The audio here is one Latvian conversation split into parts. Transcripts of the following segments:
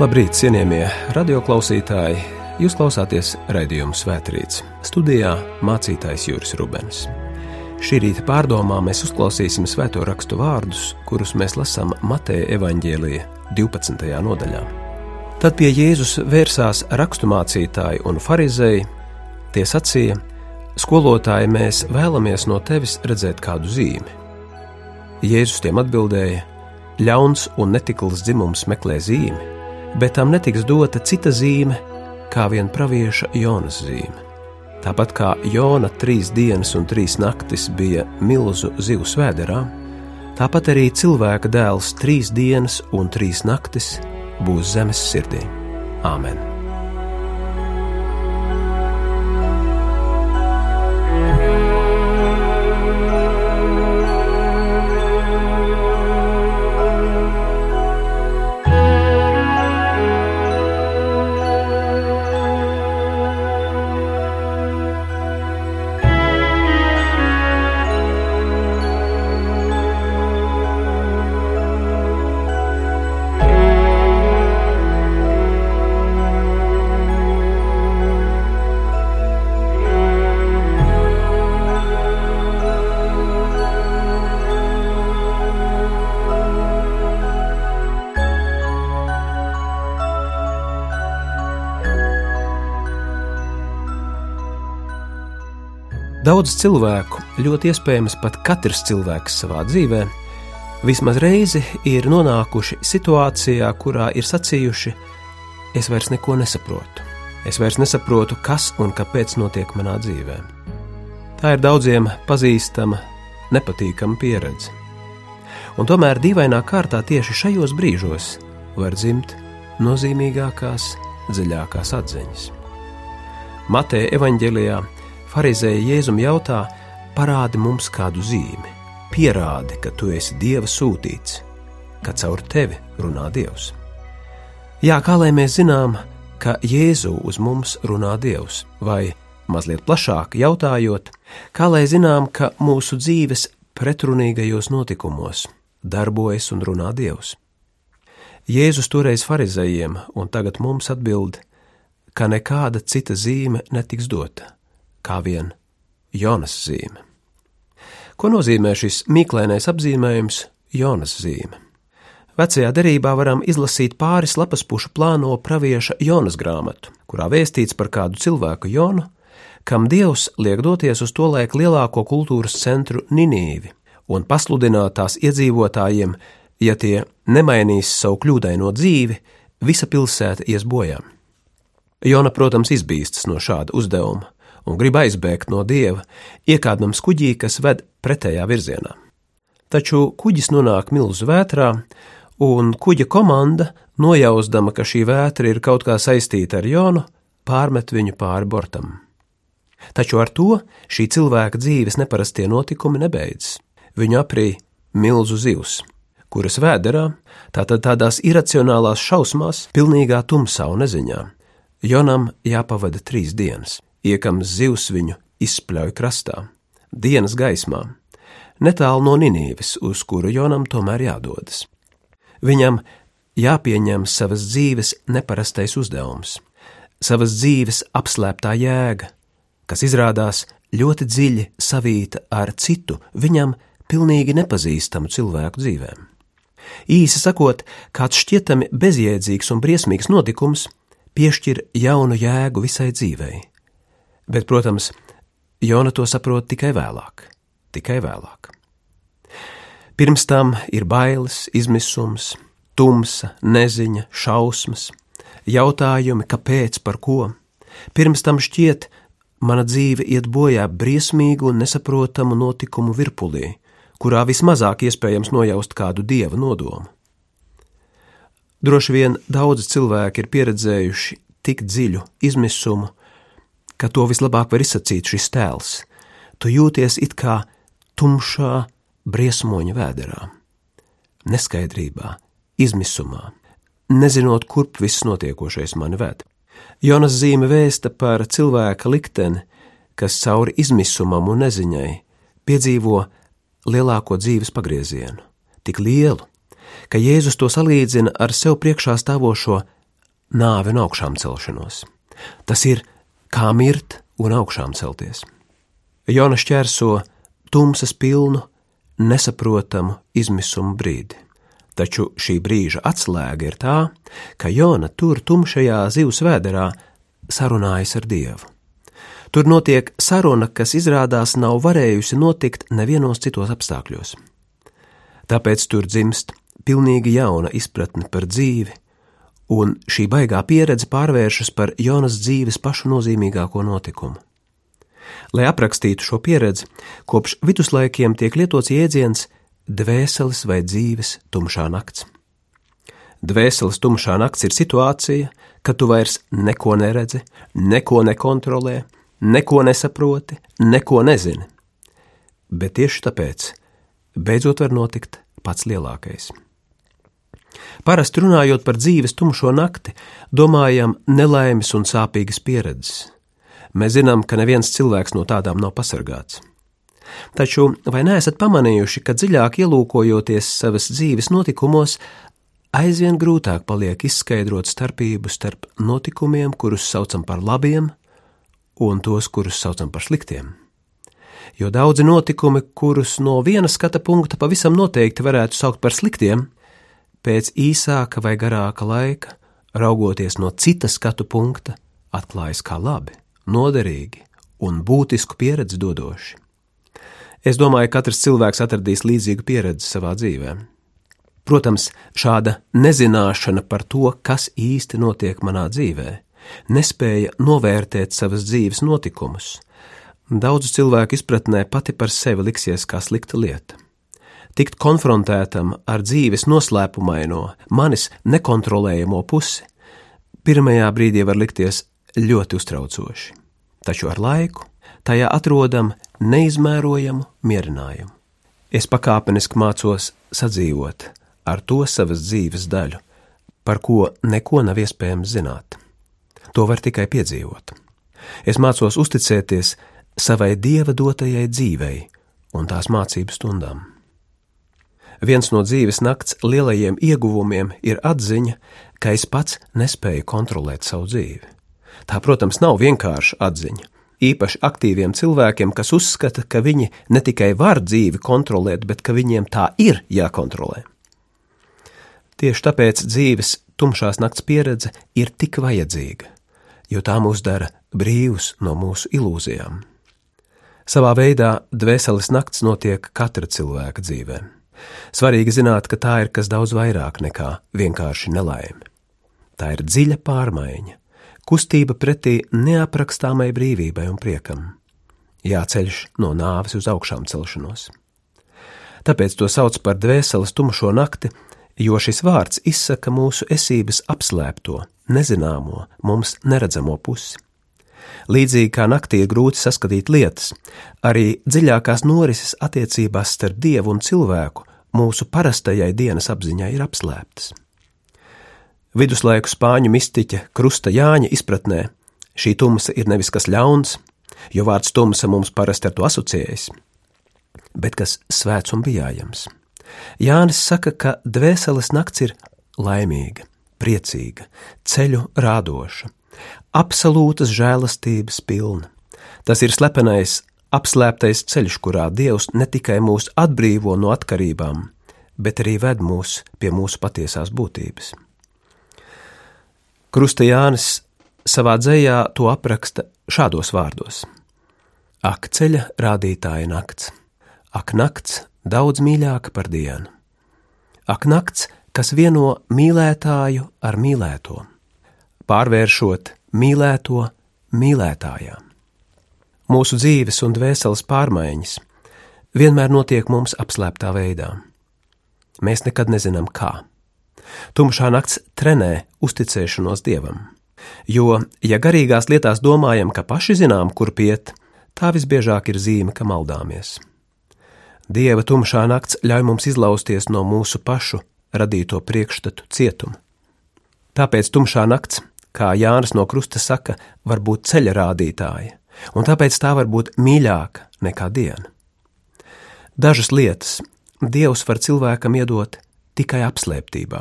Labrīt, cienījamie radioklausītāji! Jūs klausāties raidījuma Svētrīts. Studijā mācītājs Juris Rubens. Šī rīta pārdomā mēs uzklausīsim svēto rakstu vārdus, kurus mēs lasām Mateja evaņģēlīja 12. nodaļā. Tad pie Jēzus vērsās raksturmācītāji un farizēji. Tie sacīja: Skolotāji, mēs vēlamies no tevis redzēt kādu zīmi. Jēzus tiem atbildēja: Ļauns un netikls dzimums meklē zīmi bet tam netiks dota cita zīme, kā vien pravieša Jonas zīme. Tāpat kā Jona trīs dienas un trīs naktis bija milzu zivu svēderā, tāpat arī cilvēka dēls trīs dienas un trīs naktis būs zemes sirdī. Āmen! Daudz cilvēku, ļoti iespējams pat katrs cilvēks savā dzīvē, vismaz reizi ir nonākuši situācijā, kurā ir sacījuši: Es vairs neko nesaprotu. Es vairs nesaprotu, kas un kāpēc notiek manā dzīvē. Tā ir daudziem pazīstama, nepatīkama pieredze. Un tomēr dīvainā kārtā tieši šajos brīžos var dzimt nozīmīgākās, dziļākās atziņas. Mateja evaņģēlijā Pharizēji Jēzum jautā: parādi mums kādu zīmi, pierādi, ka tu esi Dieva sūtīts, ka caur tevi runā Dievs. Jā, kā lai mēs zinām, ka Jēzu uz mums runā Dievs, vai mazliet plašāk jautājot, kā lai zinām, ka mūsu dzīves pretrunīgajos notikumos darbojas un runā Dievs. Jēzus toreiz farizējiem un tagad mums atbild, ka nekāda cita zīme netiks dota kā vien Jonas zīme. Ko nozīmē šis mīklainais apzīmējums Jonas zīme? Vecajā derībā varam izlasīt pāris lapas pušu plāno pravieša Jonas grāmatu, kurā vēstīts par kādu cilvēku Jonu, kam Dievs liek doties uz to laiku lielāko kultūras centru Ninīvi un pasludināt tās iedzīvotājiem, ja tie nemainīs savu kļūdaino dzīvi, visa pilsēta ies bojā. Jona, protams, izbīstas no šāda uzdevuma, un grib aizbēgt no dieva, iekādnams kuģī, kas ved pretējā virzienā. Taču kuģis nonāk milzu vētrā, un kuģa komanda, nojausdama, ka šī vētra ir kaut kā saistīta ar Jonu, pārmet viņu pāri bortam. Taču ar to šī cilvēka dzīves neparastie notikumi nebeidzas. Viņu aprī milzu zivs, kuras vēderā, tātad tādās iracionālās šausmās, pilnīgā tumsā un neziņā. Jonam jāpavada trīs dienas iekams zivs viņu izspļauj krastā, dienas gaismā, netālu no Ninīves, uz kuru Jonam tomēr jādodas. Viņam jāpieņem savas dzīves neparastais uzdevums, savas dzīves apslēptā jēga, kas izrādās ļoti dziļi savīta ar citu, viņam pilnīgi nepazīstamu cilvēku dzīvēm. Īsi sakot, kāds šķietami bezjēdzīgs un briesmīgs notikums piešķir jaunu jēgu visai dzīvei. Bet, protams, Jona to saprot tikai vēlāk, tikai vēlāk. Pirms tam ir bailes, izmisums, tumsa, neziņa, šausmas, jautājumi, kāpēc, par ko. Pirms tam šķiet, mana dzīve iet bojā briesmīgu un nesaprotamu notikumu virpulī, kurā vismazāk iespējams nojaust kādu dieva nodomu. Droši vien daudzi cilvēki ir pieredzējuši tik dziļu izmisumu, ka to vislabāk var izsacīt šis tēls. Tu jūties it kā tumšā briesmoņa vēderā, neskaidrībā, izmisumā, nezinot, kurp viss notiekošais mani ved. Jonas zīme vēsta par cilvēka likteni, kas cauri izmisumam un neziņai piedzīvo lielāko dzīves pagriezienu, tik lielu, ka Jēzus to salīdzina ar sev priekšā stāvošo nāvi un augšām celšanos. Tas ir kā mirt un augšām celties. Jona šķērso tumsas pilnu, nesaprotamu izmisumu brīdi. Taču šī brīža atslēga ir tā, ka Jona tur tumšajā zivs vēderā sarunājas ar Dievu. Tur notiek saruna, kas izrādās nav varējusi notikt nevienos citos apstākļos. Tāpēc tur dzimst pilnīgi jauna izpratne par dzīvi, un šī baigā pieredze pārvēršas par Jonas dzīves pašu nozīmīgāko notikumu. Lai aprakstītu šo pieredzi, kopš viduslaikiem tiek lietots jēdziens dvēseles vai dzīves tumšā nakts. Dvēseles tumšā nakts ir situācija, kad tu vairs neko neredzi, neko nekontrolē, neko nesaproti, neko nezini. Bet tieši tāpēc beidzot var notikt pats lielākais. Parasti runājot par dzīves tumšo nakti, domājam nelaimes un sāpīgas pieredzes. Mēs zinām, ka neviens cilvēks no tādām nav pasargāts. Taču vai neesat pamanījuši, ka dziļāk ielūkojoties savas dzīves notikumos, aizvien grūtāk paliek izskaidrot starpību starp notikumiem, kurus saucam par labiem, un tos, kurus saucam par sliktiem. Jo daudzi notikumi, kurus no viena skata punkta pavisam noteikti varētu saukt par sliktiem, pēc īsāka vai garāka laika, raugoties no cita skatu punkta, atklājas kā labi, noderīgi un būtisku pieredzi dodoši. Es domāju, ka katrs cilvēks atradīs līdzīgu pieredzi savā dzīvē. Protams, šāda nezināšana par to, kas īsti notiek manā dzīvē, nespēja novērtēt savas dzīves notikumus. Daudzu cilvēku izpratnē pati par sevi liksies kā slikta lieta. Tikt konfrontētam ar dzīves noslēpumaino, manis nekontrolējamo pusi, pirmajā brīdī var likties ļoti uztraucoši, taču ar laiku tajā atrodam neizmērojamu mierinājumu. Es pakāpeniski mācos sadzīvot ar to savas dzīves daļu, par ko neko nav iespējams zināt. To var tikai piedzīvot. Es mācos uzticēties savai dieva dotajai dzīvei un tās mācību stundām. Viens no dzīves nakts lielajiem ieguvumiem ir atziņa, ka es pats nespēju kontrolēt savu dzīvi. Tā, protams, nav vienkārša atziņa. Īpaši aktīviem cilvēkiem, kas uzskata, ka viņi ne tikai var dzīvi kontrolēt, bet ka viņiem tā ir jākontrolē. Tieši tāpēc dzīves tumšās nakts pieredze ir tik vajadzīga, jo tā mūs dara brīvus no mūsu ilūzijām. Savā veidā dvēseles nakts notiek katra cilvēka dzīvēm. Svarīgi zināt, ka tā ir kas daudz vairāk nekā vienkārši nelaime. Tā ir dziļa pārmaiņa, kustība pretī neaprakstāmai brīvībai un priekam. Jāceļš no nāves uz augšām celšanos. Tāpēc to sauc par dvēseles tumšo nakti, jo šis vārds izsaka mūsu esības apslēpto, nezināmo, mums neredzamo pusi. Līdzīgi kā naktī ir grūti saskatīt lietas, arī dziļākās norises attiecībās starp dievu un cilvēku mūsu parastajai dienas apziņai ir apslēptas. Viduslaiku spāņu mistiķa Krusta Jāņa izpratnē šī tumsa ir nevis kas ļauns, jo vārds tumsa mums parasti ar to asociējas, bet kas svēts un bijājams. Jānis saka, ka dvēseles nakts ir laimīga, priecīga, ceļu rādoša, absolūtas žēlastības pilna. Tas ir slepenais apslēptais ceļš, kurā Dievs ne tikai mūs atbrīvo no atkarībām, bet arī ved mūs pie mūsu patiesās būtības. Krusta Jānis savā dzējā to apraksta šādos vārdos: Ak, ceļa rādītāja nakts, ak, nakts daudz mīļāka par dienu, ak, nakts, kas vieno mīlētāju ar mīlēto, pārvēršot mīlēto mīlētājām. Mūsu dzīves un dvēseles pārmaiņas vienmēr notiek mums apslēptā veidā. Mēs nekad nezinām, kā. Tumšā nakts trenē uzticēšanos dievam, jo, ja garīgās lietās domājam, ka paši zinām, kur piet, tā visbiežāk ir zīme, ka maldāmies. Dieva tumšā nakts ļauj mums izlausties no mūsu pašu radīto priekšstatu cietuma. Tāpēc tumšā nakts, kā Jānis no Krusta saka, var būt ceļa rādītāja, un tāpēc tā var būt mīļāka nekā diena. Dažas lietas Dievs var cilvēkam iedot tikai apslēptībā.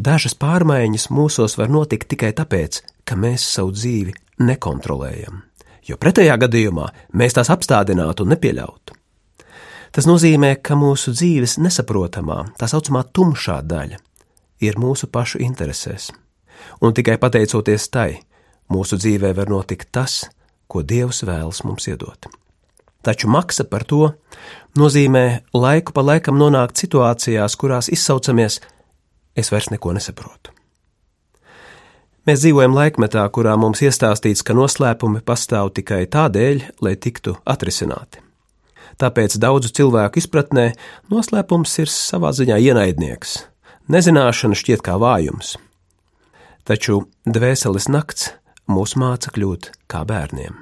Dažas pārmaiņas mūsos var notikt tikai tāpēc, ka mēs savu dzīvi nekontrolējam, jo pretējā gadījumā mēs tās apstādinātu un nepieļautu. Tas nozīmē, ka mūsu dzīves nesaprotamā, tā saucamā tumšā daļa ir mūsu pašu interesēs, un tikai pateicoties tai, mūsu dzīvē var notikt tas, ko Dievs vēlas mums iedot. Taču maksa par to nozīmē laiku pa laikam nonākt situācijās, kurās izsaucamies: Es vairs neko nesaprotu. Mēs dzīvojam laikmetā, kurā mums iestāstīts, ka noslēpumi pastāv tikai tādēļ, lai tiktu atrisināti. Tāpēc daudzu cilvēku izpratnē noslēpums ir savā ziņā ienaidnieks. Nezināšana šķiet kā vājums. Taču dvēseles nakts mūs māca kļūt kā bērniem.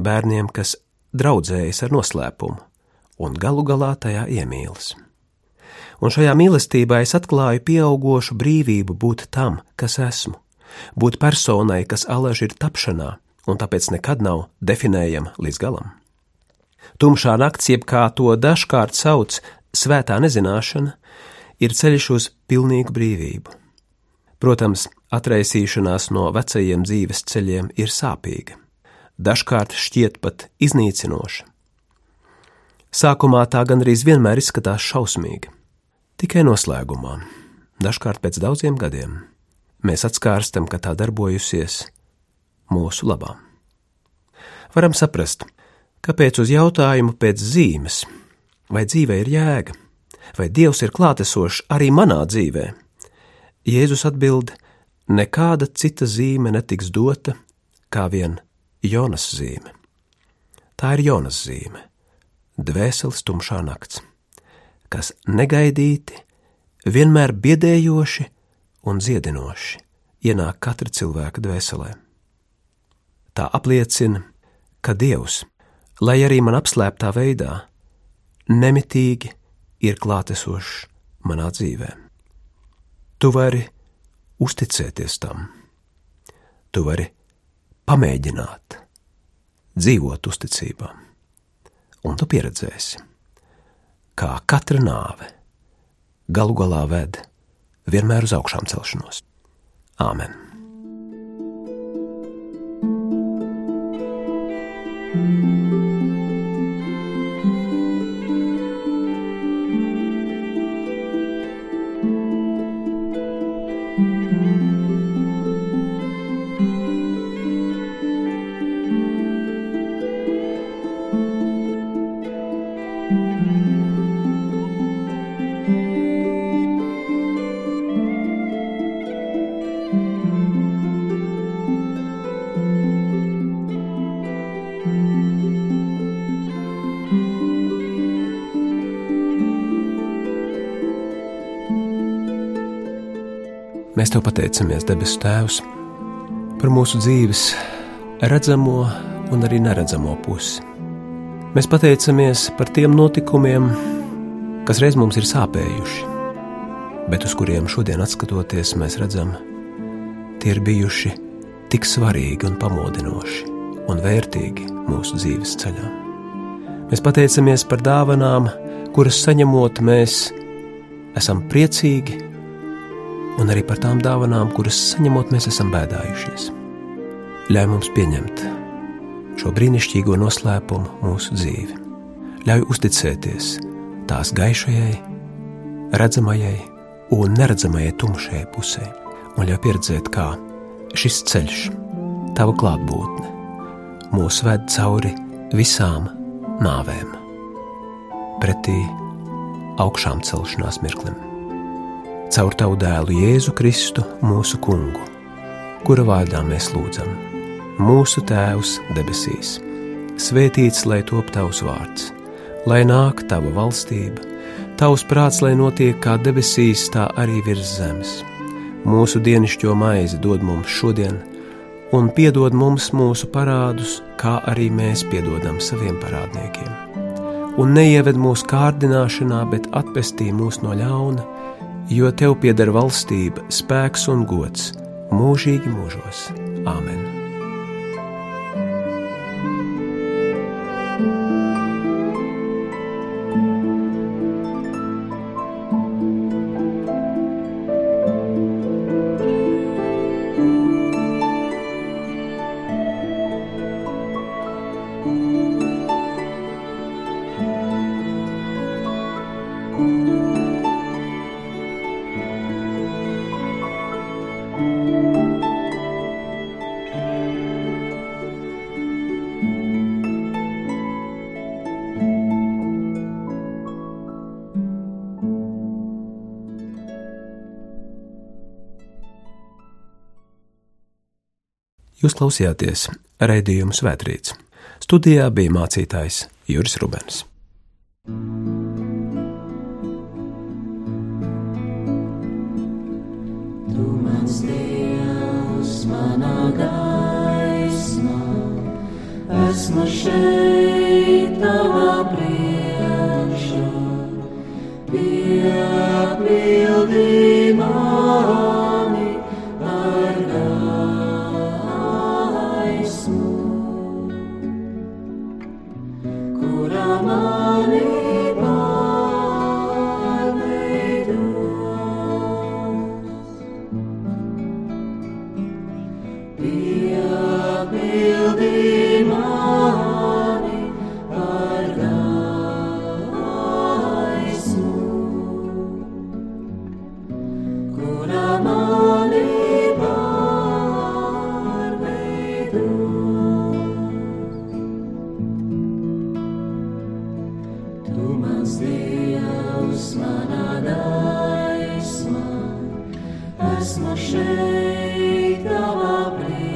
Bērniem, kas draudzējas ar noslēpumu un galu galā tajā iemīlas. Un šajā mīlestībā es atklāju pieaugošu brīvību būt tam, kas esmu, būt personai, kas alaži ir tapšanā un tāpēc nekad nav definējama līdz galam. Tumšā nakts, jeb kā to dažkārt sauc svētā nezināšana, ir ceļš uz pilnīgu brīvību. Protams, atraisīšanās no vecajiem dzīves ceļiem ir sāpīga, dažkārt šķiet pat iznīcinoša. Sākumā tā gandrīz vienmēr izskatās šausmīgi, tikai noslēgumā, dažkārt pēc daudziem gadiem, mēs atskārstam, ka tā darbojusies mūsu labā. Varam saprast, kāpēc uz jautājumu pēc zīmes, vai dzīvē ir jēga, vai Dievs ir klātesošs arī manā dzīvē, Jēzus atbild: Nekāda cita zīme netiks dota, kā vien Jonas zīme. Tā ir Jonas zīme, dvēseles tumšā nakts, kas negaidīti, vienmēr biedējoši un dziedinoši ienāk katra cilvēka dvēselē. Tā apliecina, ka Dievs, lai arī man apslēptā veidā, nemitīgi ir klātesošs manā dzīvē. Tu vari uzticēties tam, tu vari pamēģināt dzīvot uzticībā, un tu pieredzēsi, kā katra nāve galu galā ved vienmēr uz augšām celšanos. Āmen! Mēs Tev pateicamies, debesu Tēvs, par mūsu dzīves redzamo un arī neredzamo pusi. Mēs pateicamies par tiem notikumiem, kas reiz mums ir sāpējuši, bet uz kuriem šodien skatoties, mēs redzam, tie ir bijuši tik svarīgi un pamodinoši un vērtīgi mūsu dzīves ceļā. Mēs pateicamies par dāvanām, kuras saņemot, mēs esam priecīgi un arī par tām dāvanām, kuras saņemot, mēs esam bēdājušies. Ļauj mums pieņemt šo brīnišķīgo noslēpumu mūsu dzīvi. Ļauj uzticēties tās gaišajai, redzamajai un neredzamajai tumšajai pusē, un ļauj pieredzēt, kā šis ceļš, tava klātbūtne, mūs ved cauri visām nāvēm, pretī augšām celšanās mirklim caur tavu dēlu Jēzu Kristu, mūsu kungu, kura vārdā mēs lūdzam. Mūsu Tēvs debesīs, svētīts lai top tavs vārds, lai nāk tava valstība, tavs prāts, lai notiek kā debesīs, tā arī virs zemes. Mūsu dienascho maizi dod mums šodien, un piedod mums mūsu parādus, kā arī mēs piedodam saviem parādniekiem. Un neieved mūsu kārdināšanā, bet atpestī mūs no ļauna jo tev pieder valstība, spēks un gods mūžīgi mūžos. Āmen! Jūs klausījāties raidījumu Svētrīts. Studijā bija mācītājs Juris Rubens. esmu šeit tavā priekšā.